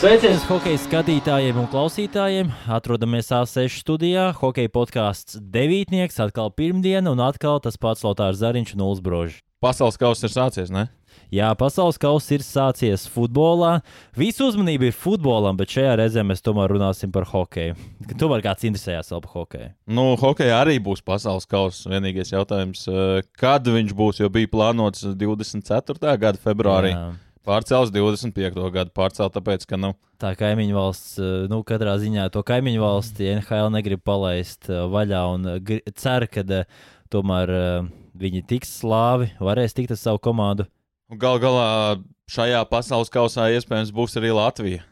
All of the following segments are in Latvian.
Sveiciens hokeja skatītājiem un klausītājiem. Atrodamies A6 studijā. Hokeja podkāsts devītnieks atkal pirmdiena un atkal tas pats Lotārs Zariņš un Ulsbrožs. Pasaules kausa ir sācies, ne? Jā, pasaules kausa ir sācies futbolā. Visu uzmanību ir futbolam, bet šajā reizē mēs tomēr runāsim par hokeju. Tomēr kāds interesējās par hokeju. Nu, hokeja arī būs pasaules kausa. Vienīgais jautājums, eh, kad viņš būs, jo bija plānots 24. gada februārī. Jā. Pārcēlus 25. gadu pārcēlus, tāpēc, ka nu, tā kaimiņu valsts, eh, nu, katrā ziņā to kaimiņu valsti NHL negrib palaist eh, vaļā un cer, ka tomēr viņi tiks slāvi, varēs tikt ar savu komandu. Gal galā šajā pasaules kausā iespējams būs arī Latvija.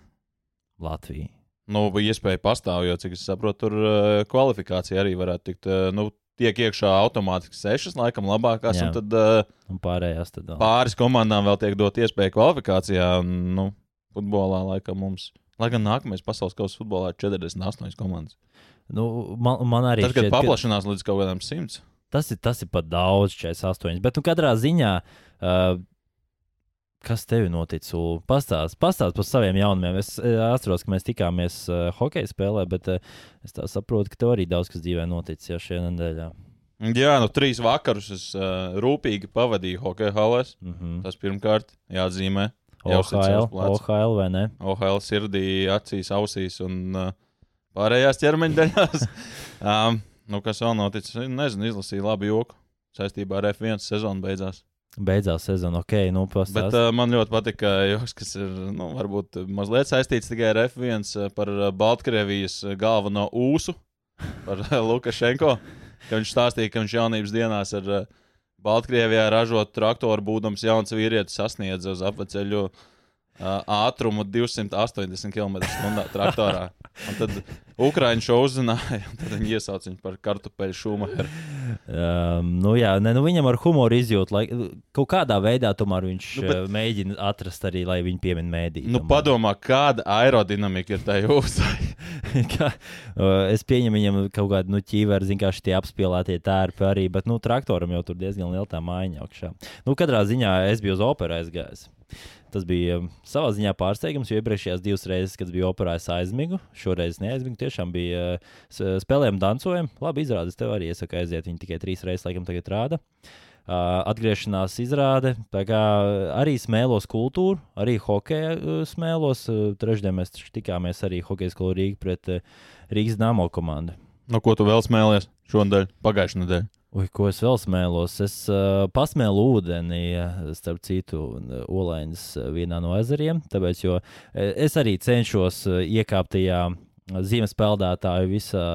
Latvija. Nu, iespēja pastāv, jo, cik es saprotu, tur kvalifikācija arī varētu tikt. Nu, tiek iekšā automātiski sešas, laikam, labākās. Jā. Un tad uh, un pārējās tad vēl. Pāris komandām vēl tiek dot iespēja kvalifikācijā. Un, nu, futbolā laikam mums. Lai gan nākamais pasaules kausa futbolā ir 48 komandas. Nu, man, man arī tas, kad paplašinās ka... līdz kaut kādam simts. Tas ir, tas ir pat daudz, 48. Bet, nu, katrā ziņā uh, Kas tev notic? Pastāst, pastāst par saviem jaunumiem. Es atceros, ka mēs tikāmies uh, hokeja spēlē, bet uh, es saprotu, ka tev arī daudz kas dzīvē noticis jau šajā nedēļā. Jā, nu trīs vakarus es uh, rūpīgi pavadīju hokeja halēs. Mm -hmm. Tas pirmkārt jāatzīmē. OHL, OHL vai ne? OHL sirdī, acīs, ausīs un uh, pārējās ķermeņa daļās. um, nu, kas vēl noticis? Nezinu, izlasīju labu joku saistībā ar F1 sezonu beidzās. Beidzās sezona, ok, nu pastāst. Bet uh, man ļoti patika joks, kas ir, nu, varbūt mazliet saistīts tikai ar F1 par Baltkrievijas galveno ūsu, par Lukašenko, ka viņš stāstīja, ka viņš jaunības dienās ar Baltkrievijā ražot traktoru būdams jauns vīrietis sasniedz uz apveceļu uh, ātrumu 280 km/h traktorā. Un tad Ukrāņi šo uzzināja, tad viņi iesauca viņu par kartupeļu šūmaheru. Um, nu jā, ne, nu viņam ar humoru izjūt, lai kaut kādā veidā tomēr viņš nu, bet, mēģina atrast arī, lai viņu piemin mēdī. Nu, tomēr. padomā, kāda aerodinamika ir tajā uzsāļā. es pieņemu viņam kaut kādu nu, ķīveru, zinu, kā šie apspēlētie tērpi arī, bet nu, traktoram jau tur diezgan liela tā mājiņa augšā. Nu, katrā ziņā es biju uz operu aizgājis. Tas bija um, savā ziņā pārsteigums, jo iepriekšējās divas reizes, kad biju operējis aizmigu, šoreiz neaizmigu. Tiešām bija uh, spēlējumi, dancojumi. Labi, izrādes tev arī iesaka aiziet. Viņi tikai trīs reizes, laikam, tagad rāda. Uh, atgriešanās izrāde. Arī smēlos kultūru, arī hokeja uh, smēlos. Uh, trešdien mēs tikāmies arī hokeja skolu Rīgā pret uh, Rīgas Dāmo komandu. No ko tu vēl smēlies šonadēļ, pagājušajā nedēļā? Ui, ko es vēl smēlos? Es uh, pasmēlu ūdeni, starp citu, olainas vienā no ezeriem. Tāpēc, jo es arī cenšos iekāpt tajā zīmes peldētāju visā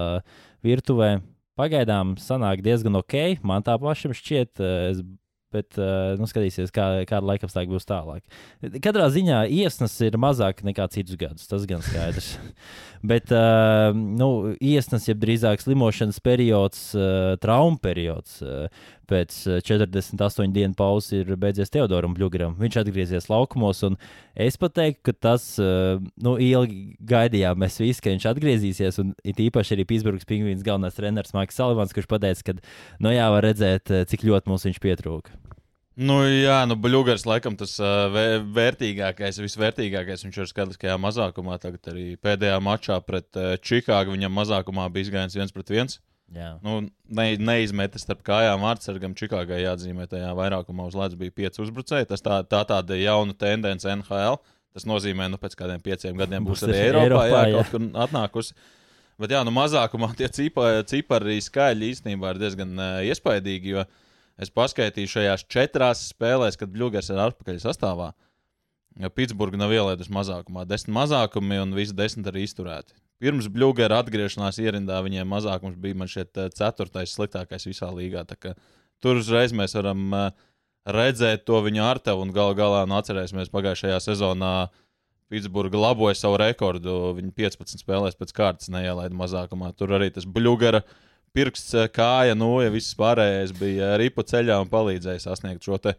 virtuvē. Pagaidām sanāk diezgan ok. Man tā pašam šķiet, es Bet, uh, nu, skatīsies, kā, kāda laika apstākļa būs tālāk. Katrā ziņā iesnas ir mazāk nekā citus gadus. Tas gan skaidrs. Bet, uh, nu, iesnas, jeb drīzāk slimošanas periods, uh, trauma periods, uh, pēc 48 dienu pauzes ir beidzies Teodoram Blugaram. Viņš atgriezies laukumos, un es pat teiktu, ka tas, uh, nu, ilgi gaidījām mēs visi, ka viņš atgriezīsies, un it īpaši arī Pitsburgas pingvīns galvenais treneris Maiks Salivans, kurš pateica, ka, nu jā, var redzēt, cik ļoti mums viņš pietrūka. Nu, jā, nu, Bluegers laikam tas uh, vērtīgākais, visvērtīgākais. Viņš ir skaitliskajā mazākumā. Tagad arī pēdējā mačā pret uh, Čikāgu viņam mazākumā bija izgājiens viens pret viens. Jā. Nu, ne, neizmetis starp kājām vārdsargam. Čikāgai jāatzīmē, tajā vairākumā uz ledus bija pieci uzbrucēji. Tas tā, tā tāda jauna tendence NHL. Tas nozīmē, ka nu, pēc kādiem pieciem gadiem būs, būs arī Eiropā, Eiropā jā, jā. kaut kur atnākusi. Bet jā, nu, mazākumā tie cipari, cipari skaļi īstenībā ir diezgan uh, iespaidīgi. Jo, uh, Es paskaitīju šajās četrās spēlēs, kad Bluegers ir atpakaļ sastāvā. Pitsburgā nav ielaidusi mazākumā, desmit mazākumi un visi desmit arī izturēti. Pirms Bluegera atgriešanās ierindā viņiem mazākums bija man šeit eh, ceturtais sliktākais visā līgā. Tur uzreiz mēs varam uh, redzēt to viņa artavu un gal galā nu, atcerēsimies pagājušajā sezonā. Pitsburgā laboja savu rekordu. Viņi 15 spēlēs pēc kārtas neielaida mazākumā. Tur arī tas Bluegera uh, pirksts, eh, kāja, nu, ja viss pārējais bija ripu ceļā un palīdzēja sasniegt šo te.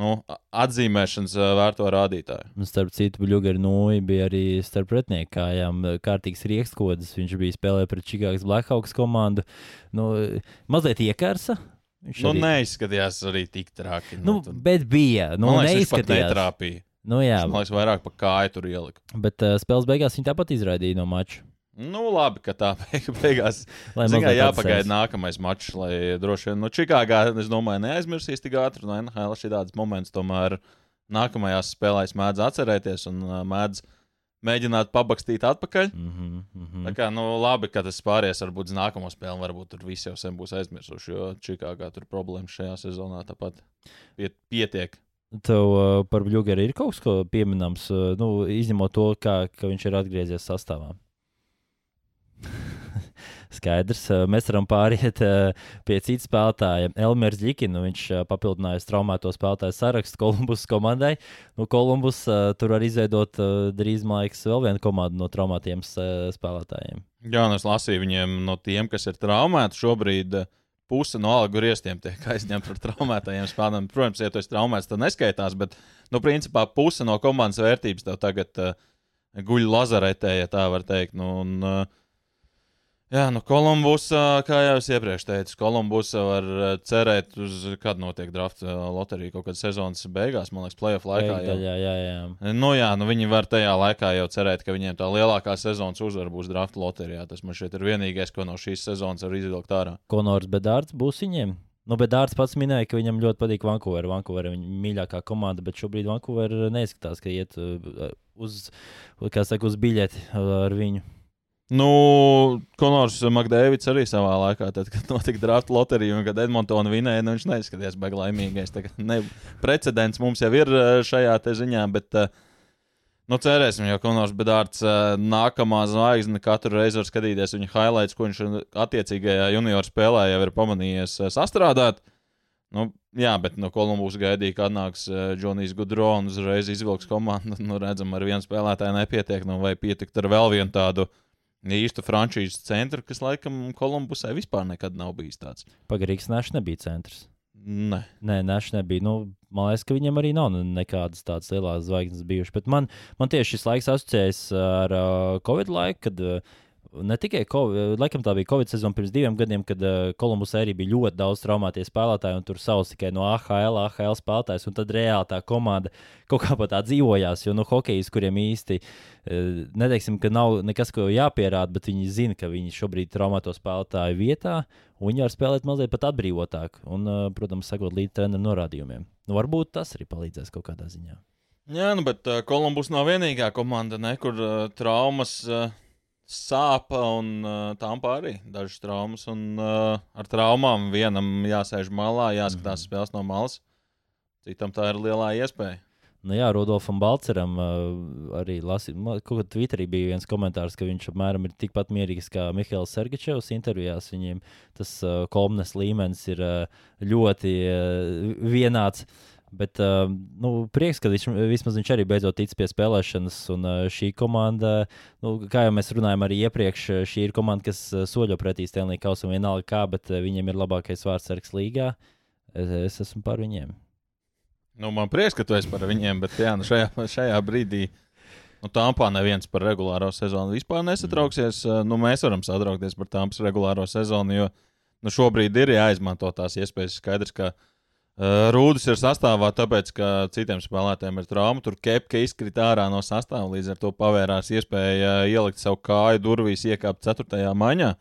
Nu, atzīmēšanas eh, vērto rādītāju. Starp citu, Blueger Nūja bija arī starp pretinieku kājām eh, kārtīgs riekstkods. Viņš bija spēlējis pret Čikāgas Blackhawks komandu. Nu, mazliet iekārsa. Viņš nu, arī... neizskatījās arī tik traki. Nu, nu, tad... Bet bija. Nu, Man liekas. Viņš pat netrāpīja. Nu, jā, Man liekas, vairāk pa kāju tur ielika. bet uh, spēles beigās viņi tāpat izraidīja no mača. Nu, labi, ka tā beig- beigās Lai Zin, kā, mazliet jāpagaida nākamais mačs, lai droši vien no Čikāgā, es domāju, neaizmirsīs tik ātri. No NHL šī tāds moments tomēr nākamajās spēlēs mēdz atcerēties un mēdz mēģināt pabakstīt atpakaļ. Mm -hmm, mm Tā -hmm. kā, nu, labi, ka tas pāries varbūt uz nākamo spēli, varbūt tur visi jau sen būs aizmirsuši, jo Čikāgā tur problēmas šajā sezonā tāpat piet, pietiek. Tev uh, par Bluegeru ir kaut kas ko pieminams, uh, nu, izņemot to, kā, ka viņš ir atgriezies sastāvā. Skaidrs, uh, mēs varam pāriet uh, pie cita spēlētāja. Elmers Likina, viņš uh, papildināja traumēto spēlētāju sarakstu Kolumbus komandai. Nu, Kolumbus tur var izveidot drīz, man liekas, vēl vienu komandu no traumētiem spēlētājiem. Jā, un es lasīju viņiem no tiem, kas ir traumēti šobrīd. Puse no algu grieztiem tiek aizņemta par traumētajiem spēlētājiem. Protams, ja tu esi traumēts, tad neskaitās, bet, nu, principā puse no komandas vērtības tev tagad uh, guļ lazaretē, ja tā var teikt. Nu, un, uh, jā, nu, Kolumbus, uh, kā jau es iepriekš teicu, Kolumbus var uh, cerēt uz, kad notiek drafta uh, loterija, kaut kad sezonas beigās, man liekas, playoff laikā. jau. Jā, jā, jā. Nu, jā, nu viņi var tajā laikā jau cerēt, ka viņiem tā lielākā sezonas uzvara būs drafta loterijā. Tas man šķiet ir vienīgais, ko no šīs sezonas var izvilkt ārā. Konors Bedārds būs viņiem. Nu, Bedārds pats minēja, ka viņam ļoti patīk Vankūvera. Vankūvera ir viņa mīļākā komanda, bet šobrīd Vankūvera neizskatās, ka iet uh, uz, saka, uz biļeti ar viņu. Nu, Konors Makdēvids arī savā laikā, tad, kad notika drafta loterija un kad Edmontona vinēja, nu, viņš neizskatījās baigi laimīgais. Kā Ne, precedents mums jau ir eh, šajā ziņā, bet eh, nu, cerēsim, jo Konors Bedārds eh, nākamā zvaigzne katru reizi var skatīties viņa highlights, ko viņš attiecīgajā junior spēlē jau ir pamanījies sastrādāt. Nu, jā, bet no Kolumbus gaidīja, ka atnāks uh, Džonijs Gudro un uzreiz izvilks komandu. Nu, redzam, ar vienu spēlētāju nepietiek, nu, vai pietikt ar vēl vienu tādu īstu frančīzes centru, kas laikam Kolumbusai vispār nekad nav bijis tāds. Pagarīgs Nešs nebija centrs. Nē, Nē, Nešs nebija. Nu, man liekas, ka viņam arī nav nu, nekādas tādas lielas zvaigznes bijušas. Bet man, man tieši šis laiks asociējas ar uh, Covid laiku, kad uh, ne tikai COVID, laikam tā bija Covid sezona pirms diviem gadiem, kad uh, Kolumbus arī bija ļoti daudz traumētie spēlētāji, un tur savs tikai no AHL, AHL spēlētājs, un tad reāli tā komanda kaut kā pat tā dzīvojās, jo nu, hokejs, kuriem īsti uh, neteiksim, ka nav nekas, ko jāpierāda, bet viņi zina, ka viņi šobrīd traumēto spēlētāju vietā, un viņi var spēlēt mazliet pat atbrīvotāk, un, uh, protams, sakot līdz treneru norādījumiem. Nu, varbūt tas arī palīdzēs kaut kādā ziņā. Jā, nu, bet uh, Kolumbus nav vienīgā komanda, ne, kur uh, traumas uh, sāpa, un uh, tam arī dažas traumas. Un, uh, ar traumām vienam jāsēž malā, jāskatās Mhm. spēles no malas, citam tā ir lielā iespēja. Nu, jā, Rudolfam Balceram uh, arī lasīja, kaut kā Twitterī bija viens komentārs, ka viņš apmēram ir tikpat mierīgs kā Mihails Sergečevs intervijās. Viņiem tas uh, kolumnas līmenis ir uh, ļoti uh, vienāds. Bet uh, nu, prieks, ka viņš, vismaz viņš arī beidzot tic pie spēlēšanas. Un uh, šī komanda, nu, kā jau mēs runājām arī iepriekš, uh, šī ir komanda, kas soļo pretī Stanley Kausam vienalga kā, bet viņiem ir labākais vārdsargs līgā. Es, es esmu par viņiem. Nu, man prieks, ka tu esi par viņiem, bet jā, nu šajā, šajā brīdī nu, Tāmpā neviens par regulāro sezonu vispār nesatrauksies. Mm. Nu, mēs varam satraukties par Tāmpas regulāro sezonu, jo nu, šobrīd ir jāizmanto tās iespējas. Skaidrs, ka uh, Rūdis ir sastāvā, tāpēc, ka citiem spēlētājiem ir trauma. Tur kepka izkrita ārā no sastāvā, līdz ar to pavērās iespēja uh, ielikt savu kāju durvīs, iekāpt 4. maņā.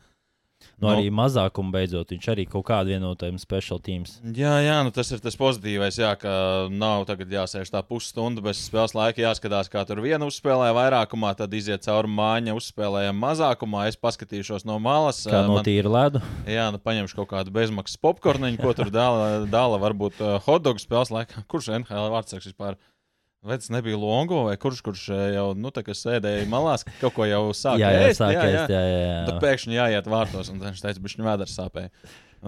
Nu, no. Arī mazākumu beidzot, viņš arī kaut kādu vienojumu special teams. Jā, jā nu tas ir tas pozitīvais, jā, ka nav tagad jāsēž tā pusstundu bez spēles laika, jāskatās, kā tur viena uzspēlē vairākumā, tad iziet cauri mājiņa, uzspēlējam mazākumā. Es paskatīšos no malas. Kā no tīra ledu. Jā, nu paņemšu kaut kādu bezmaksas popkorniņu, ko tur dala, dala varbūt uh, hotdogu spēles laikā. Kurš NHL vārdsargs vispār? Tas nebija Longo vai kurš, kurš jau nu, sēdēja malās, kaut ko jau sāka jā, jā, ēst? sāk ēst, jā, jā, jā. Tad pēkšņi jāiet vārtos, un viņš teica, viņa vēders sāpēja.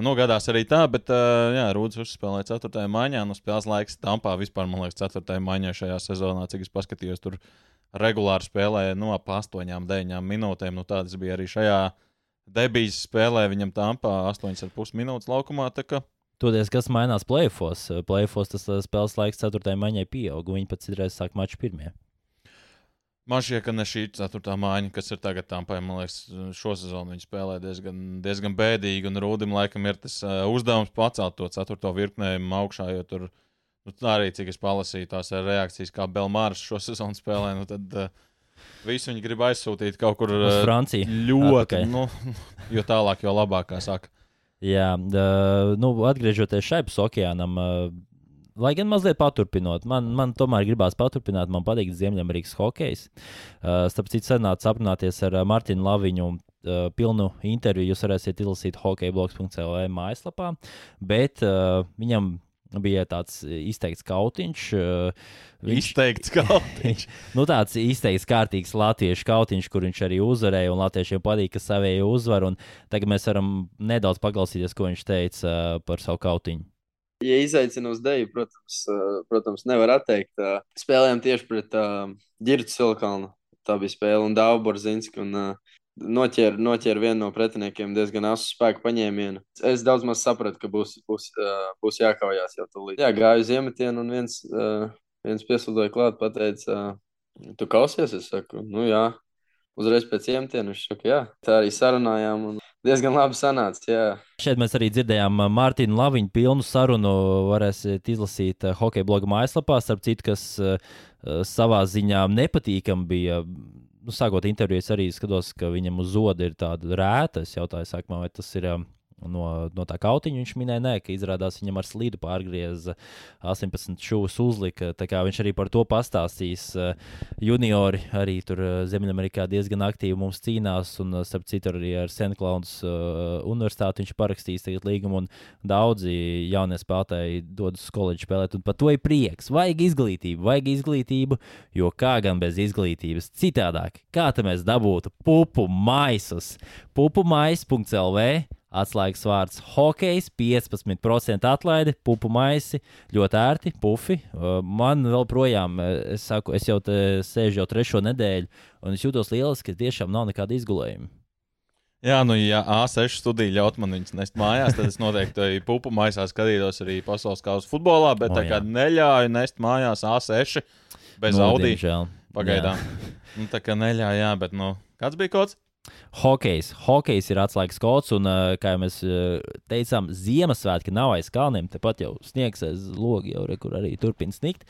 Nu, gadās arī tā, bet, uh, jā, Rūdas uzspēlēja 4. maijā. Nu, spēles laiks Tampā vispār, man liekas, 4. maijā šajā sezonā, cik es paskatījos, tur regulāri spēlēja no ap 8, 9 minūtēm. Nu, tādas bija arī šajā debijas spēlē. Viņam Tampā 8,5 minūtes laukumā. Toties, kas mainās plēfos? Plēfos tas uh, spēles laiks 4. maijai pieaug, un viņi pat citreiz sāk maču pirmie. Man šķiet, ka ne šī ceturtā mājiņa, kas ir tagad tam pāri, man liekas, šo sezonu viņi spēlē diezgan, diezgan bēdīgi. Un Rūdim laikam ir tas uh, uzdevums pacelt to ceturto virknējumu augšā, jo tur Nu, arī cik es palasīju tās reakcijas, kā Belmārs šo sezonu spēlē, nu, tad uh, visi viņi grib aizsūtīt kaut kur uz Franciju. Ļoti, nu, jo tālāk, jo labāk, kā saka. Jā, uh, nu, atgriežoties šai pusokeānam, uh, lai gan mazliet paturpinot, man, man tomēr gribās paturpināt, man patīk Ziemeļamerikas hokejs. Uh, starp citu, senāts aprunāties ar Martinu Laviņu. Uh, pilnu interviju jūs varēsiet izlasīt hokeja.cl. mājaslapā, bet uh, viņam bija tāds izteikts kautiņš. Viņš, izteikts kautiņš. nu, tāds izteikts kārtīgs latviešu kautiņš, kur viņš arī uzvarēja, un latviešiem patīk, ka savēja uzvar. Tagad mēs varam nedaudz paklausīties, ko viņš teica par savu kautiņu. Ja izaicina uz deju, protams, protams, nevar atteikt. Spēlējām tieši pret uh, Girtu Silkalnu. Tā bija spēle un Dauborzinski. Un, uh, noķēra, noķēra vienu no pretiniekiem diezgan asu spēku paņēmienu. Es daudz maz sapratu, ka būs, būs, uh, būs jākaujās jau tūlīt. Jā, gāju uz iemetienu, un viens, uh, viens piesūdzēja klāt, pateica, uh, tu kausies? Es saku, nu jā. Uzreiz pēc iemetiena viņš saka, jā, tā arī sarunājām. Un diezgan labi sanāca. Jā. Šeit mēs arī dzirdējām Mārtiņu Laviņu pilnu sarunu. Varēsiet izlasīt hokeja bloga mājaslapā, starp citu, kas uh, savā ziņā nepatīkami bija nu, sākot interviju, es arī skatos, ka viņam uz zoda ir tāda rēta. Es jautāju, sākumā, vai tas ir. Um, no, no tā kautiņa viņš minēja, nē, ka izrādās viņam ar slīdu pārgrieza 18 šūnas uzlika. Viņš arī par to pastāstīs. Juniori arī tur Ziemeļamerikā diezgan aktīvi mums cīnās, un starp citu arī ar Senklaunas universitāti viņš parakstīs tagad līgumu, un daudzi jaunie spēlētāji dodas uz koledžu spēlēt, un par to ir prieks. Vajag izglītību, vajag izglītību, jo kā gan bez izglītības citādāk, kā te mēs dabūtu pupu maisus, pupu mais.lv Atslēgas vārds - hokejs, 15% atlaide, pupu maisi, ļoti ērti, pufi. Man vēl projām, es, saku, es jau sēžu jau trešo nedēļu, un es jūtos lieliski, ka tiešām nav nekāda izgulējuma. Jā, nu, ja A6 studija ļaut man viņus nest mājās, tad es noteikti pupu maisā skatītos arī pasaules kausa futbolā, bet oh, tā kā neļauju nest mājās A6 bez no, Audi. Diemžēl. Pagaidām. Nu, tā kā neļauju, jā, bet nu, kāds bija kods? Hokejs. Hokejs ir atslēgas kods, un, kā jau mēs teicām, Ziemassvētki nav aiz kalniem. Tepat jau sniegs aiz logi, jau kur arī turpina snikt.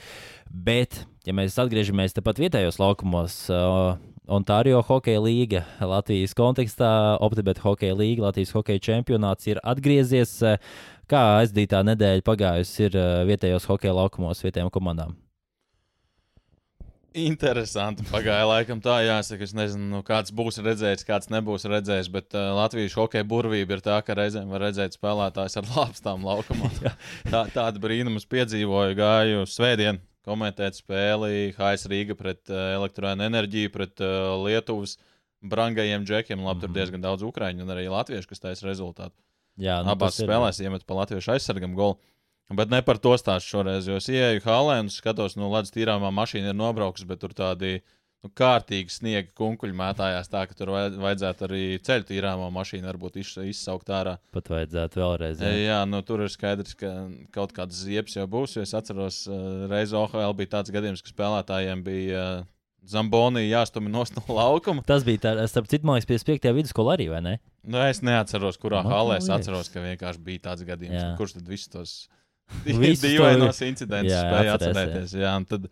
Bet, ja mēs atgriežamies tepat vietējos laukumos, uh, Ontārio hokeja līga Latvijas kontekstā, Optibet hokeja līga, Latvijas hokeja čempionāts ir atgriezies. Kā aizdītā nedēļa pagājusi ir vietējos hokeja laukumos, vietējām komandām? Interesanti. Pagāja laikam tā, jāsaka, es nezinu, nu, kāds būs redzējis, kāds nebūs redzējis, bet uh, Latvijas hokeja burvība ir tā, ka reizēm var redzēt spēlētājs ar lāpstām laukumā. tā, tāda brīnuma piedzīvoju, gāju svētdien komentēt spēli HS Rīga pret uh, elektroenerģiju, pret uh, Lietuvas brangajiem džekiem. Labi, tur mhm. diezgan daudz ukrāņu un arī latviešu, kas taisa rezultātu. Jā, nu, Abās spēlēs iemet pa latviešu aizsargam golu. Bet ne par to stāstu šoreiz, jo es ienāku halē un skatos, nu, ledus tīrāmā mašīna ir nobraukusi, bet tur tādi nu, kārtīgi sniega kunkuļi mētājās tā, ka tur vajadzētu arī ceļu tīrāmā mašīnu varbūt iz, izsaukt ārā. Pat vajadzētu vēlreiz. Jā, jā nu, tur ir skaidrs, ka kaut kāds ziepes jau būs. Es atceros, uh, reiz OHL bija tāds gadījums, ka spēlētājiem bija. Uh, Zambonī jāstumj no laukuma. Tas bija tāds, starp citu, man liekas, 5. vidusskolā arī, vai ne? Nu, es neatceros, kurā no, halē es atceros, ka vienkārši bija tāds gadījums. Kurš tad visus tos Dīvainos incidentus spēja atcerēties. Jā, tad,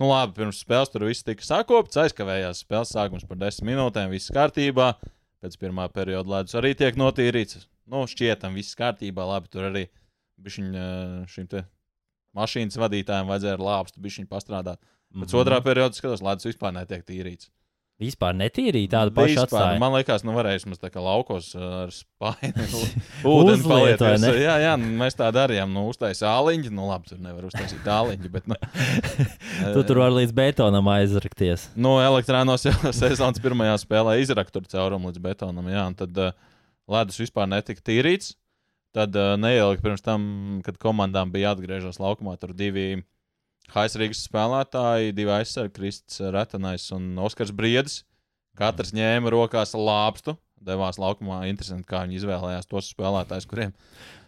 nu labi, pirms spēles tur viss tika sakopts, aizkavējās spēles sākums par desmit minūtēm, viss kārtībā. Pēc pirmā perioda ledus arī tiek notīrīts. Nu, šķietam, viss kārtībā, labi, tur arī bišķiņ, šim te mašīnas vadītājiem vajadzēja lāpstu bišķiņu pastrādāt. Pēc mm -hmm. otrā perioda skatos, ledus vispār netiek tīrīts. Vispār netīrīja tādu pašu atstāju. Man liekas, nu varēs mums tā kā laukos uh, ar spāni. Ūdeni palieties. Jā, jā, nu, mēs tā darījām. Nu, uztaisīja āliņu. Nu, labi, tur nevar uztaisīt āliņu, bet. Nu, tu tur var līdz betonam aizrakties. Nu, elektrānos sezonas pirmajā spēlē izrakt tur caurumu līdz betonam, jā, un tad uh, ledus vispār netika tīrīts. Tad uh, neilgi pirms tam, kad komandām bija jāatgriežas laukumā, tur divi Haisrīgas spēlētāji, divi aizsargi, Kristis Retanais un Oskars Briedis. Katrs ņēma rokās lāpstu, devās laukumā. Interesanti, kā viņi izvēlējās tos spēlētājus, kuriem.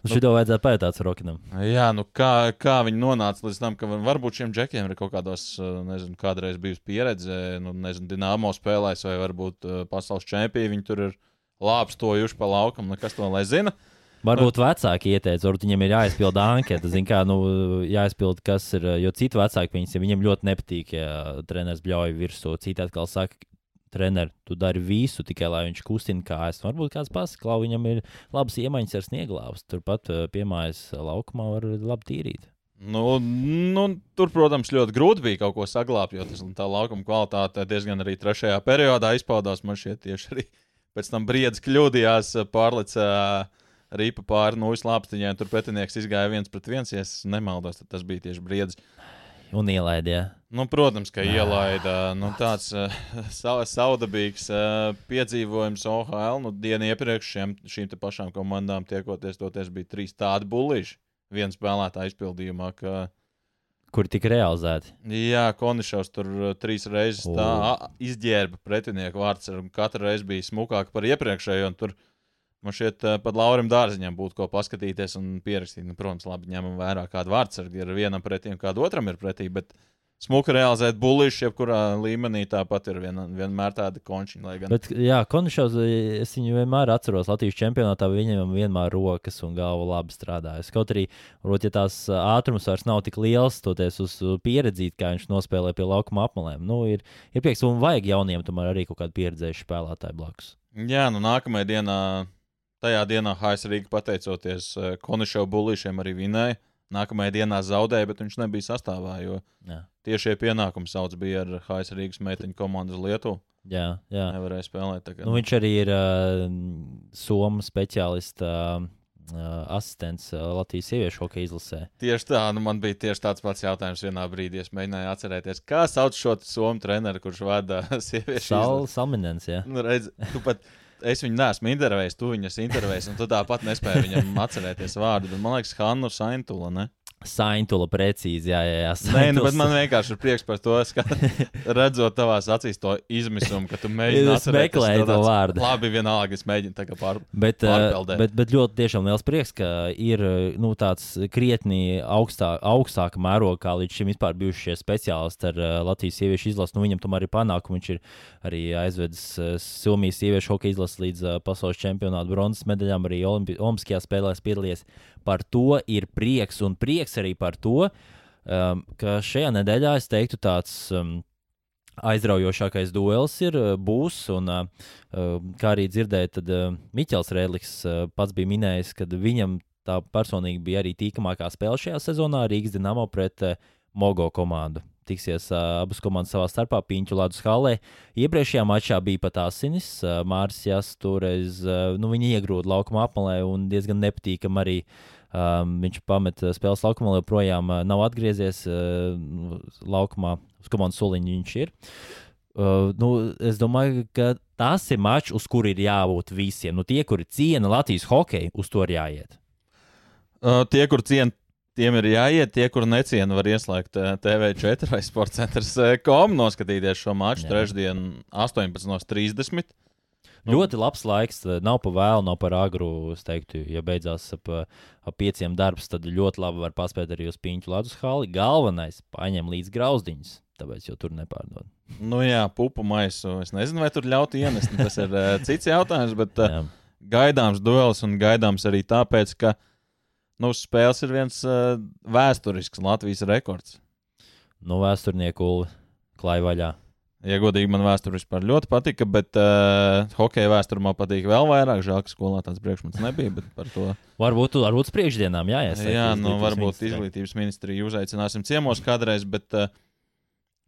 Nu, Šito vajadzētu pajautāt Rokinam. Jā, nu kā, kā viņi nonāca līdz tam, ka varbūt šiem džekiem ir kaut kādos, nezinu, kādreiz bijusi pieredze, nu, nezinu, Dienāmo spēlēs vai varbūt uh, pasaules čempioni. Viņi tur ir lāpstojuši pa laukam, nekas to lai zina. Varbūt vecāki ieteica, varbūt viņiem ir jāizpild anketa. Zin, kā, nu, jāizpild, kas ir. Jo citi vecāki viņas, viņiem ļoti nepatīk, ja treneris bļauj virsū. Citi atkal saka, treneris, tu dari visu tikai lai viņš kustina kājas. Varbūt kāds pasakā, viņam ir labas iemaņas ar snieglāvus. Turpat piemājas laukumā var labi tīrīt. Nu, nu, tur, protams, ļoti grūti bija kaut ko saglabāt, jo tas, tā laukuma kvalitāte diezgan arī trešajā periodā izpaudās. Man šķiet, tieši arī pēc tam briedis kļūdījās, pārleca rīpa pāri nūjas lāpstiņai, un tur pretinieks izgāja viens pret viens. Ja es nemaldos, tad tas bija tieši briedis. Un ielaidīja. Nu, protams, ka ielaida nu, tāds uh, saudabīgs uh, piedzīvojums OHL. Nu, dienu iepriekš šiem, šīm pašām komandām tiekoties, toties bija trīs tādi bullīši viena spēlētāja izpildījumā. Ka... Kur tika realizēti? Jā, Konišovs tur uh, trīs reizes tā izģērba pretinieku vārds. Katra reize bija smukāka par iepriekšējo. Tur man šķiet, uh, pat Laurim Dārziņam būtu ko paskatīties un pierakstīt. Nu, protams, labi ņemam vērā, kādu vārdsargu ir vienam pretī un kādu otram ir pretī. Bet, smuki realizēt bullīšu, jebkurā līmenī tāpat ir vien, vienmēr tāda končiņa. Gan... Bet, jā, Končovs, es viņu vienmēr atceros Latvijas čempionātā, viņam vienmēr rokas un galva labi strādājas. Kaut arī, varbūt, ja tās ātrums vairs nav tik liels, toties uz pieredzīt, kā viņš nospēlē pie laukuma apmalēm. Nu, ir, ir prieks, un vajag jauniem tomēr arī kaut kādu pieredzējušu spēlētāju blakus. Jā, nu nākamajā dienā, tajā dienā HS Rīga pateicoties Končovs bullīšiem arī vinēja. Nākamajā dienā zaudēja, bet viņš nebija sastāvā. Jo Jā. tiešie pienākumi sauc bija ar HS Rīgas meiteņu komandu uz Lietuvu. Jā, jā. Nevarēja spēlēt. Tagad. Nu, viņš arī ir uh, Somijas speciālists. Uh, asistents Latvijas sieviešu hokeja izlasē. Tieši tā, nu man bija tieši tāds pats jautājums vienā brīdī. Es mēģināju atcerēties, kā sauc šo somu treneru, kurš vada sieviešu Sal, Salminens. Jā, nu, redz, tu pat. Es viņu neesmu intervējis, tu viņu esi intervējis, un tu tāpat nespēji viņam atcerēties vārdu. Bet man liekas, Hannu Saintula. Ne? Saintula precīzi, jā, jā, jā. Saintuls. Nē, nu, bet man vienkārši ir prieks par to, ka redzot tavās acīs to izmisumu, ka tu mēģini meklēt to vārdu. Labi, vienalga, es mēģinu kā pār, bet, pārpeldēt. Bet, bet ļoti tiešām liels prieks, ka ir nu, tāds krietni augstā, augstāka mēroga, kā līdz šim vispār bijušie speciālisti ar Latvijas sieviešu izlasi. Nu, viņam tomēr ir panākumi, viņš ir arī aizvedis Somijas sieviešu hokeja izlasi līdz pasaules čempionāta bronzas medaļām, arī Olimpiskajās spēlēs piedalījies. Par to ir prieks un prieks arī par to, um, ka šajā nedēļā es teiktu tāds. Um, aizraujošākais duels ir, uh, būs. Un, uh, um, kā arī dzirdēju, tad uh, Miķels Rēdlis uh, pats bija minējis, ka viņam tā personīgi bija arī tīkamākā spēle šajā sezonā Rīgas Dienamo pret uh, Mogo komandu tiksies uh, abas komandas savā starpā Piņķu ledus halē. Iepriekšējā mačā bija pat asinis. Uh, Māris Jās toreiz uh, nu, iegrūda laukuma apmalē un diezgan nepatīkami arī. Um, viņš pameta spēles laukumā, joprojām uh, nav atgriezies uh, laukumā. Uz komandas soliņa viņš ir. Uh, nu, es domāju, ka tas ir mačs, uz kuru ir jābūt visiem. Nu, tie, kuri ciena Latvijas hokeju, uz to ir jāiet. Uh, tie, kur ciena Tiem ir jāiet, tie, kur neciena, var ieslēgt eh, TV4 vai Sports centrs kom, noskatīties šo maču trešdien 18.30. Nu, ļoti labs laiks, eh, nav pa vēlu, nav par agru. Es teiktu, ja beidzās ap, ap pieciem darbs, tad ļoti labi var paspēt arī uz piņķu ledus hali. Galvenais - paņem līdz grauzdiņus, tāpēc jau tur nepārdod. Nu jā, pupu maisu. Es nezinu, vai tur ļautu ienest. Tas ir uh, cits jautājums, bet uh, gaidāms duels un gaidāms arī tāpēc, ka nu, spēles ir viens uh, vēsturisks Latvijas rekords. Nu, vēsturnieku klāja vaļā. Ja godīgi, man vēsture vispār ļoti patika, bet uh, hokeja vēsture man patīk vēl vairāk. Žēl, ka skolā tāds priekšmets nebija. varbūt, varbūt priekšdienām jāiesaistās. Jā, nu, varbūt izglītības ministriju uzaicināsim ciemos kādreiz, bet uh,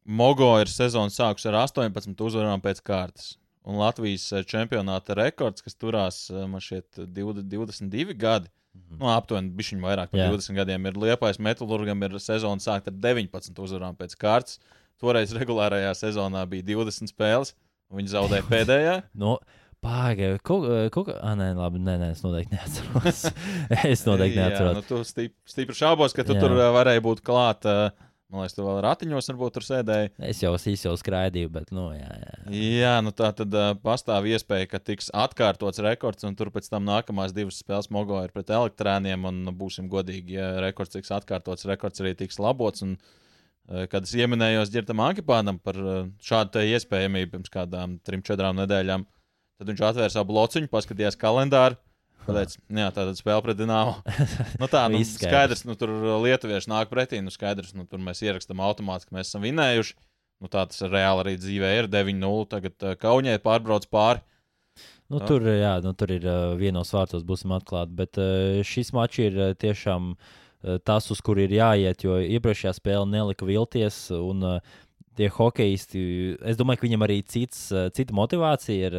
Mogo ir sezonas sākus ar 18 uzvarām pēc kārtas. Un Latvijas čempionāta rekords, kas turās man šeit 22 gadi, Mhm. Nu, aptuveni bišķiņu vairāk par Jā. 20 gadiem ir Liepais Metālurgam ir sezona sākta ar 19 uzvarām pēc kārtas. Toreiz regulārajā sezonā bija 20 spēles, un viņi zaudēja pēdējā. no. Pagaidiet, kā, ah, nē, labi, nē, nē, es noteikti neatceros. es noteikti neatceros. Jā, nu, tu stipri šaubos, ka tu Jā. tur varēji būt klāt. Uh, Man liekas, tu vēl ratiņos varbūt tur sēdēji. Es jau īsi skraidīju, bet, nu, jā. Jā, jā nu tā tad uh, pastāv iespēja, ka tiks atkārtots rekords, un tur pēc tam nākamās divas spēles Mogo ir pret elektrēniem, un nu, būsim godīgi, ja rekords tiks atkārtots, rekords arī tiks labots. Un, uh, kad es ieminējos Girtam Ankipānam par uh, šādu iespējamību pirms kādām trim, četrām nedēļām, tad viņš atvēra savu blociņu, paskatījās kalendāru Pateic, jā, tāda spēle pret Dienāmu. nu, tā nu, skaidrs. nu, tur lietuvieši nāk pretī. Nu, skaidrs, nu, tur mēs ierakstām automātiski, ka mēs esam vinējuši. Nu, tā tas reāli arī dzīvē ir 9-0. Tagad Kaunijai pārbrauc pāri. Nu, Tā. tur, jā, nu, tur ir vienos vārtos, būsim atklāti. Bet šis mačs ir tiešām uh, tas, uz kur ir jāiet, jo iepriekšējā spēle nelika vilties. Un, uh, Tie hokeisti, es domāju, ka viņam arī cits, uh, cita motivācija ir,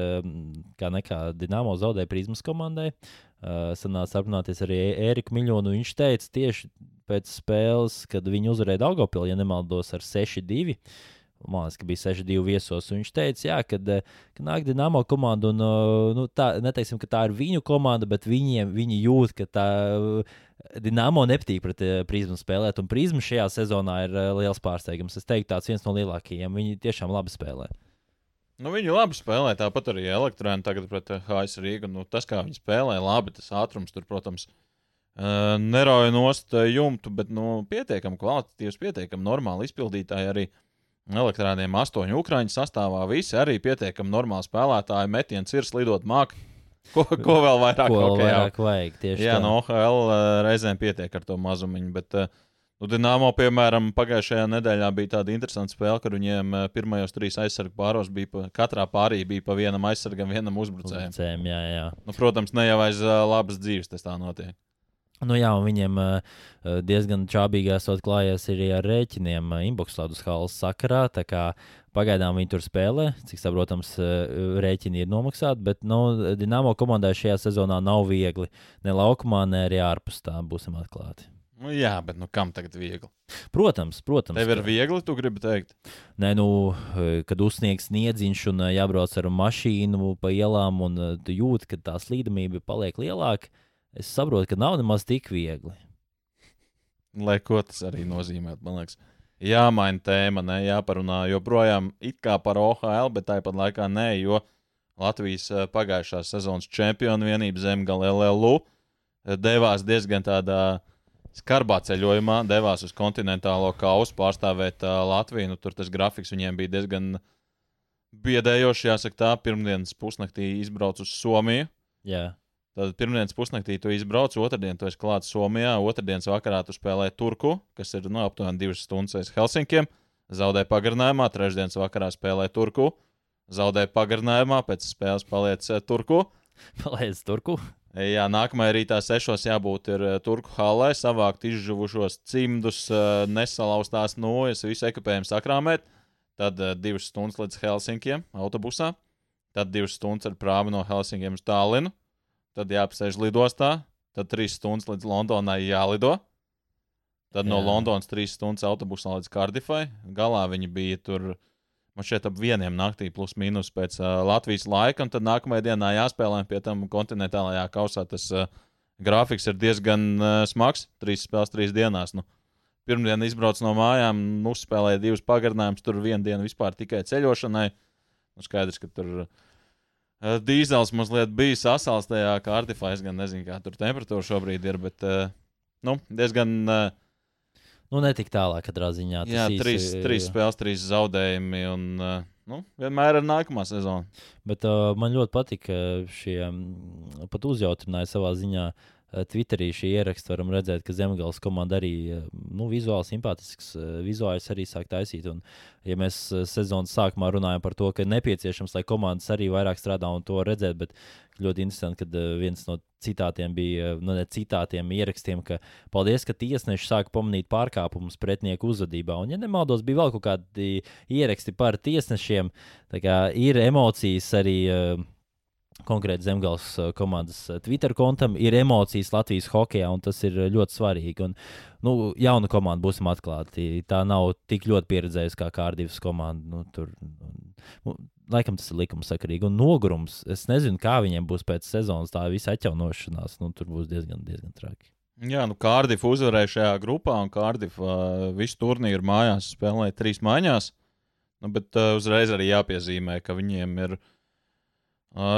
kā nekā Dienāmo zaudēja prizmas komandai. Sanāca aprunāties arī Ēriku Miļonu. Viņš teica tieši pēc spēles, kad viņi uzvarēja Daugopili, ja nemaldos, ar 6-2. Man liekas, ka bija 6-2 viesos. Viņš teica, jā, kad, eh, ka nāk Dienāmo komanda, un eh, nu, tā, neteiksim, ka tā ir viņu komanda, bet viņiem, viņi jūt, ka tā Dienāmo nepatīk pret eh, prizmu spēlēt. Un prizma šajā sezonā ir eh, liels pārsteigums. Es teiktu, tāds viens no lielākajiem. Viņi tiešām labi spēlē. Nu, viņi labi spēlē, tāpat arī elektrēni tagad pret HS Rīgu. Nu, tas, kā viņi spēlē, labi, tas ātrums tur, protams, nerauja nost jumtu, bet nu, pietiekami kvalitatīvs, pietiekami normāli izpildītāji arī. Elektrēniem astoņu ukrāņu sastāvā visi arī pietiekami normāli spēlētāji, metiens ir slidot mākslinieki. Ko, ko vēl vairāk? Ko hokejā? vairāk vajag? Tieši Jā, tā. no OHL uh, reizēm pietiek ar to mazumiņu. Bet, uh, nu, Dienāmo, piemēram, pagājušajā nedēļā bija tāda interesanta spēle, kad viņiem uh, pirmajos trīs aizsargu pāros bija, pa, katrā pārī bija pa vienam aizsargam, vienam uzbrucējam. Uzbrucējiem, jā, jā. Nu, protams, ne jau aiz labas dzīves tas tā notiek. Nu, jā, un viņiem uh, diezgan čābīgi esot klājies arī ar rēķiniem uh, inboxlādus halas sakarā. Pagaidām viņi tur spēlē, cik saprotams, rēķini ir nomaksāti, bet nu, Dienāmo komandai šajā sezonā nav viegli. Ne laukumā, ne arī ārpus tā, būsim atklāti. Nu, jā, bet nu, kam tagad viegli? Protams, protams. Tev ir ka- viegli, tu gribi teikt. Nē, nu, eh, kad uzsniegs sniedziņš un eh, jābrauc ar mašīnu pa ielām, un eh, tu jūti, ka tā slīdamība paliek lielāka, es saprotu, ka nav nemaz tik viegli. Lai ko tas arī nozīmē, man liekas. Jāmaina tēma, ne jāparunā joprojām it kā par OHL, bet tāpat laikā nē, jo Latvijas eh, pagājušās sezonas čempionu vienība Zemgala LLU devās diezgan tādā skarbā ceļojumā, devās uz kontinentālo kausu pārstāvēt uh, Latviju. Nu, tur tas grafiks viņiem bija diezgan biedējošs, jāsaka tā. Pirmdienas pusnaktī izbrauc uz Somiju. Jā, Tad pirmdienas pusnaktī tu izbrauc, otrdien tu esi klāts Somijā, otrdienas vakarā tu spēlē Turku, kas ir no aptuveni divas stundas aiz Helsinkiem. Zaudēja pagarinājumā, trešdienas vakarā spēlē Turku, zaudēja pagarinājumā, pēc spēles paliec eh, Turku. palaidis turku. Jā, nākamajā rītā sešos jābūt ir eh, Turku halē, savākt izžuvušos cimdus, eh, nesalauztās nojas, visu ekipējumu sakrāmēt. Tad divas stundas līdz Helsinkiem autobusā, tad divas stundas ar prāmi no Helsinkiem uz Tallinu, tad jāapsēž lidostā, tad trīs stundas līdz Londonai jālido. Tad no Jā. Londonas trīs stundas autobusā līdz Kardifai. Galā viņi bija tur, man šeit ap vieniem naktī, plus mīnus pēc uh, Latvijas laika, un tad nākamajā dienā jāspēlē pie tam kontinentālajā kausā. Tas uh, grafiks ir diezgan uh, smags. Trīs spēles, trīs dienās. Nu, pirmdien izbrauc no mājām, uzspēlēja divas pagarinājumus, tur viena diena vispār tikai ceļošanai. Nu, skaidrs, ka tur uh, dīzels mazliet bija sasals tajā kārtifā. Es gan nezinu, kā tur temperatūra šobrīd ir, bet nu, diezgan. Nu, netik tālāk, katrā ziņā. Jā, īsi, trīs, trīs spēles, trīs zaudējumi. Un, uh, nu, vienmēr ir nākamā sezona. Bet uh, man ļoti patīk šie pat uzjautrināja savā ziņā. Uh, Twitterī šī ieraksta varam redzēt, ka Zemgājas komanda arī uh, nu, vizuāli simpātisks, uh, vizuāls arī sāk taisīt. Un, ja mēs sezonas sākumā runājam par to, ka nepieciešams, lai komandas arī vairāk strādā un to redzēt, bet ļoti interesanti, ka viens no citātiem bija, nu, ne citātiem, ierakstiem, ka paldies, ka tiesneši sāka pamanīt pārkāpumus pretinieku uzvedībā. Un, ja nemaldos, bija vēl kaut kādi ieraksti par tiesnešiem, tā kā ir emocijas arī. Konkrēti Zemgājas uh, komandas uh, Twitter kontam ir emocijas Latvijas hokeja, un tas ir uh, ļoti svarīgi. Un, nu, jauna komanda, būsim atklāti. Tā nav tik ļoti pieredzējusi kā Kārdivas komanda. Nu, tur, nu, laikam tas ir likumsakarīgi. Un nogurums, es nezinu, kā viņiem būs pēc sezonas tā visa atjaunošanās. Nu, tur būs diezgan, diezgan traki. Jā, nu Kārdifa uzvarēja šajā grupā, un Kārdifa uh, visu turnīru mājās spēlēja trīs maiņās. Nu, bet uh, uzreiz arī jāpiezīmē, ka viņiem ir uh,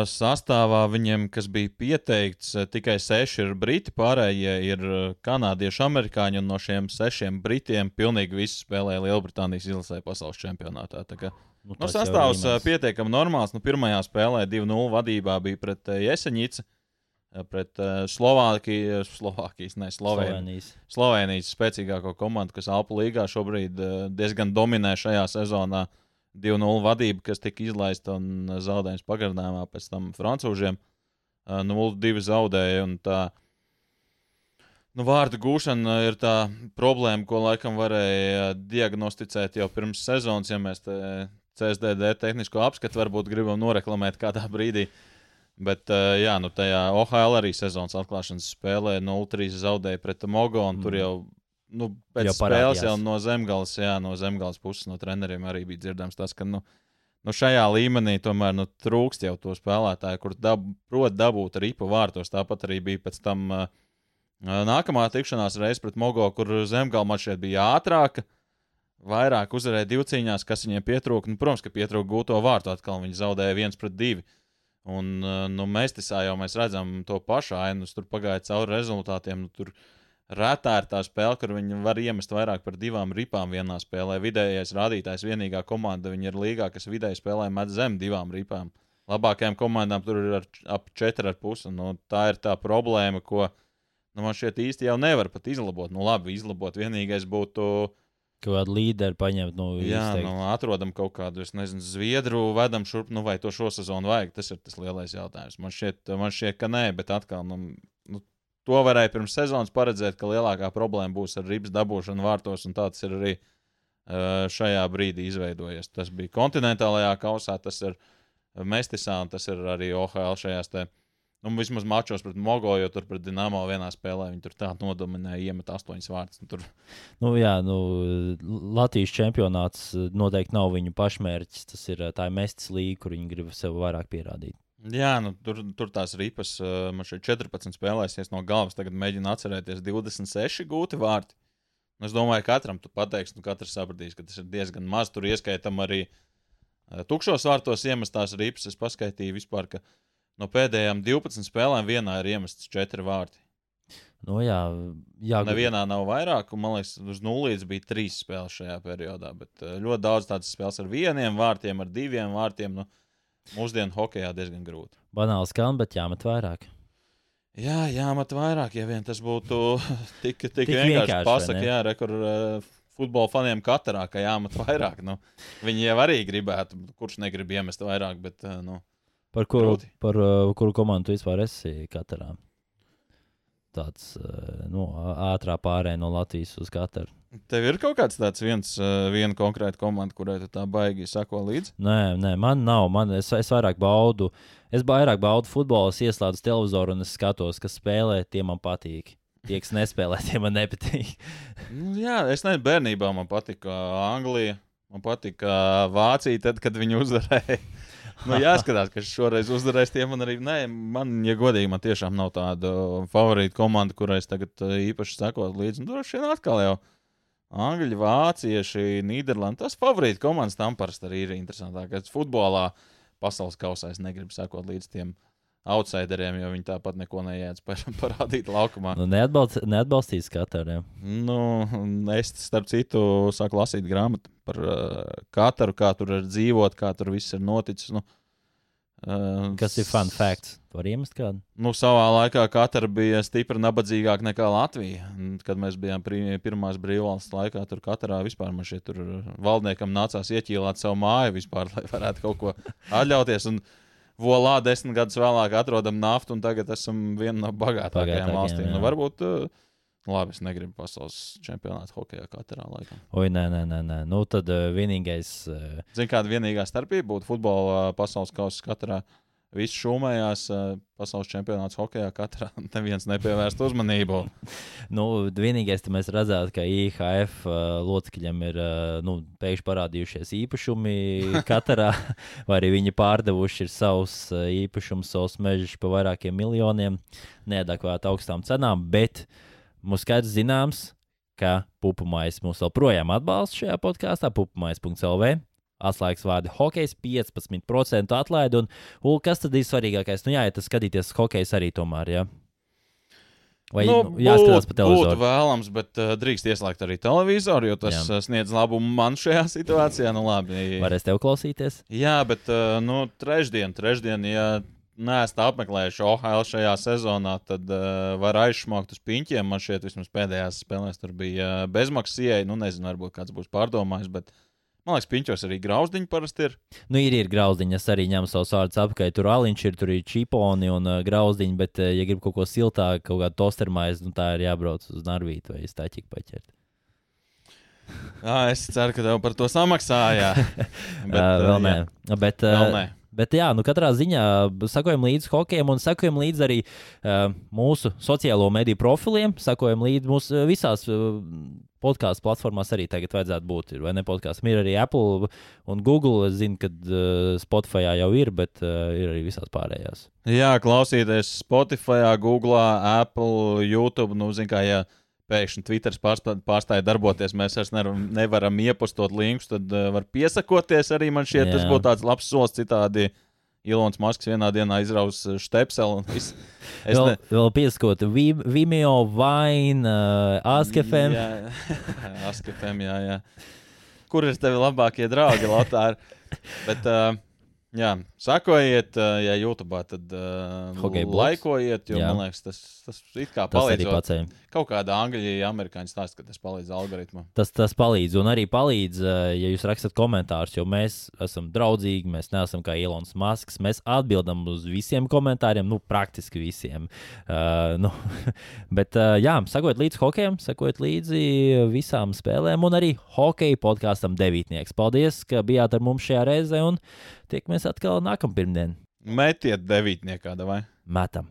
sastāvā, viņiem, kas bija pieteikts, uh, tikai seši ir briti, pārējie ir uh, kanādieši, amerikāņi, un no šiem sešiem britiem pilnīgi visi spēlēja Lielbritānijas izlasē pasaules čempionātā. Tā kā Nu, Nu, sastāvs pietiekami normāls. Nu, pirmajā spēlē 2-0 vadībā bija pret ā, Jeseņici. pret uh, Slovākiju, Slovākijas, ne Slovenijas. Slovenijas spēcīgāko komandu, kas Alpu līgā šobrīd uh, diezgan dominē šajā sezonā. 2-0 vadība, kas tika izlaista un zaudējums pagarinājumā pēc tam francūžiem. Uh, 0-2 zaudēja. Tā, nu, vārdu gūšana ir tā problēma, ko laikam varēja diagnosticēt jau pirms sezonas, ja mēs CSDD tehnisko apskatu varbūt gribam noreklamēt kādā brīdī. Bet, jā, nu tajā OHL arī sezonas atklāšanas spēlē 0-3 zaudēja pret Mogo. Mm. Tur jau nu, pēc jau spēles jau no zemgales, jā, no zemgales puses no treneriem arī bija dzirdams tas, ka nu, nu šajā līmenī tomēr nu, trūkst jau to spēlētāju, kur dab, prot dabūt ripu vārtos. Tāpat arī bija pēc tam uh, nākamā tikšanās reize pret Mogo, kur zemgale man šeit bija ātrāka. Vairāk uzvarēja divcīņās, kas viņiem pietrūka. Nu, protams, ka pietrūka gūto vārtu. Atkal viņi zaudēja viens pret divu. Uh, Un, eh, nu, mēs tisā jau mēs redzam to pašu ainu, tur pagāja cauri rezultātiem. Nu, tur retā ir tā spēle, kur viņi var iemest vairāk par divām ripām vienā spēlē. Vidējais rādītājs, vienīgā komanda, viņi ir līgā, kas vidēji spēlē met zem divām ripām. Labākajām komandām tur ir ar, ap 4,5. Nu, tā ir tā problēma, ko nu, man šķiet īsti jau nevar pat izlabot. Nu, labi, izlabot vienīgais būtu kādu līderi paņemt, nu, jā, nu, atrodam kaut kādu, es nezinu, zviedru, vedam šurp, nu, vai to šo sezonu vajag. Tas ir tas lielais jautājums. Man šķiet, man šķiet ka nē, bet atkal, nu, to varēja pirms sezonas paredzēt, ka lielākā problēma būs ar ribas dabūšanu vārtos, un tāds ir arī uh, šajā brīdī izveidojies. Tas bija kontinentālajā kausā, tas ir Mestisā, un tas ir arī OHL šajās te. Nu, vismaz mačos pret Mogo, jo tur pret Dienāmo vienā spēlē viņi tur tā nodominēja, iemet astoņas vārtus. Tur... Nu, jā, nu, Latvijas čempionāts noteikti nav viņu pašmērķis. Tas ir tā mestis līnija, kur viņi grib sev vairāk pierādīt. Jā, nu, tur, tur tās ripas, man šeit 14 spēlēsies no galvas. Tagad mēģinu atcerēties 26 gūti vārti. Nu, es domāju, ka katram tu pateiksi, nu, katrs sapratīs, ka tas ir diezgan maz. Tur ieskaitam arī tukšos vārtos iemestās ripas. Es paskaitīju vispār, ka no pēdējām 12 spēlēm vienā ir iemests 4 vārti. Nu, jā, jā. Nevienā nav vairāk, un man liekas, uz nulles bija trīs spēles šajā periodā. Bet eh, ļoti daudz tādas spēles ar vieniem vārtiem, ar diviem vārtiem. Nu, mūsdienu hokeja diezgan grūti. Banāls skan, bet jāmet vairāk. Jā, jāmet vairāk, ja vien tas būtu tik, tik, tik vienkārši, vienkārši pasakot, jā, re, kur uh, futbola faniem katrā, ka jāmet vairāk. Nu, viņi jau arī gribētu, kurš negrib iemest vairāk, bet uh, nu, Par kuru, Grūti. par uh, kuru komandu vispār esi katrā? Tāds uh, nu, ātrā pārējai no Latvijas uz katru. Tev ir kaut kāds tāds viens, uh, viena konkrēta komanda, kurai tā baigi sako līdzi? Nē, nē, man nav. Man, es, es vairāk baudu, es vairāk baudu futbolu, es ieslēdzu televizoru un es skatos, kas spēlē, tie man patīk. Tie, kas nespēlē, tie man nepatīk. nu, jā, es nezinu, bērnībā man patika Anglija, man patika Vācija, tad, kad viņi uzvarēja nu, jāskatās, kas šoreiz uzvarēs. Tie man arī, nē, man, ja godīgi, man tiešām nav tāda favorīta komanda, kurai es tagad uh, īpaši sekot līdzi. Nu, droši vien atkal jau. Angļi, vācieši, Nīderlandi. Tas favorīts komandas tam parasti arī ir interesantākais. Futbolā, pasaules kausā es negribu sekot līdz tiem outsideriem, jo viņi tāpat neko neiedz par, parādīt laukumā. Nu, neatbalst, neatbalstīs katru. Nu, es, starp citu, sāku lasīt grāmatu par uh, katru, kā tur ir dzīvot, kā tur viss ir noticis. Nu, uh, Kas ir fun facts? Var iemest kādu? Nu, savā laikā katra bija stipri nabadzīgāka nekā Latvija. Kad mēs bijām pirmās brīvvalsts laikā, tur katrā vispār man šeit valdniekam nācās ieķīlāt savu māju vispār, lai varētu kaut ko atļauties. Un, volā desmit gadus vēlāk atrodam naftu, un tagad esam viena no bagātākajām valstīm. Nu, varbūt, uh, labi, es negribu pasaules čempionātu hokeja katrā laikā. Oi, nē, nē, nē. nē. Nu, tad uh, vienīgais. Uh... Zini, kāda vienīgā starpība būtu futbola pasaules kausa katrā? Uh, Viss šūmējās uh, pasaules čempionāts hokeja. Katrā neviens nepievērst uzmanību. nu, vienīgais, kas mēs redzētu, ka IHF uh, locekļiem ir uh, nu, pēkšņi parādījušies īpašumi katrā, vai arī viņi pārdevuši savus īpašumus, savus mežus par vairākiem miljoniem, neadekvāti augstām cenām. Bet mums skaidrs zināms, ka pupumais mūs joprojām atbalsta šajā podkāstā, pupumais.lv. Atslēgas vārdi - hokejs, 15% atlaide. Un, un kas tad ir svarīgākais? Nu, jā, ja tas skatīties hokejs arī tomēr. Ja? Vai nu, nu, jāskatās pa televizoru? Būtu vēlams, bet uh, drīkst ieslēgt arī televizoru, jo tas Jā. sniedz labumu man šajā situācijā. Nu, labi. Varēs tev klausīties? Jā, bet uh, nu, trešdien, trešdien, ja neesat apmeklējuši OHL šajā sezonā, tad uh, var aizsmākt uz piņķiem. Man šķiet, vismaz pēdējās spēlēs tur bija uh, bezmaksas ieeja. Nu, nezinu, varbūt kāds būs pārdomājis, bet man liekas, piņķos arī grauzdiņi parasti ir. Nu, ir, ir grauzdiņi, es arī ņemu savus vārdus apkārt. Tur aliņš ir, tur ir čiponi un uh, grauzdiņi, bet, uh, ja grib kaut ko siltāku, kaut kādu tostermaizi, nu, tā ir jābrauc uz Narvītu vai Stāķiku paķert. Jā, es ceru, ka tev par to samaksāja. Bet, uh, vēl nē. jā. Bet, Vēl uh, nē. Bet, jā, nu, katrā ziņā sakojam līdzi hokejam un sakojam līdzi arī uh, mūsu sociālo mediju profiliem. Sakojam līdzi mūsu uh, visās uh, podkāstu platformās arī tagad vajadzētu būt. Ir, vai ne podkāstam? Ir arī Apple un Google. Es zinu, ka uh, Spotify jau ir, bet uh, ir arī visās pārējās. Jā, klausīties Spotify, Google, Apple, YouTube. Nu, zin, kā, ja pēkšņi Twitter pārstā, pārstāja darboties, mēs vairs nevaram, nevaram iepostot linkus, tad uh, var piesakoties arī. Man šķiet, tas būtu tāds labs solis citādi. Ilons Masks vienā dienā izraus stepseli. un viss. Es vēl, ne... vēl pieskot Vi- Vimeo, Vine, uh, AskFM. Jā, Askefem, jā, jā. Kur ir tevi labākie draugi, Lotāri? Bet, uh, jā, sakojiet, uh, ja YouTube, tad uh, laikojiet, jo Jā. man liekas, tas, tas it kā palīdz. Kaut kāda angļu, amerikāņu stāsta, ka tas palīdz algoritmam. Tas, tas palīdz. Un arī palīdz, eh, ja jūs rakstat komentārus, jo mēs esam draudzīgi, mēs neesam kā Ilons Masks. Mēs atbildam uz visiem komentāriem, nu, praktiski visiem. Uh, nu, bet, uh, jā, sakot līdzi hokejam, sakot līdzi visām spēlēm, un arī hokeja podkāstam devītnieks. Paldies, ka bijāt ar mums šajā reizē, un tiekamies atkal nākamā pirmdiena. Metiet devītniekā, vai? Metam!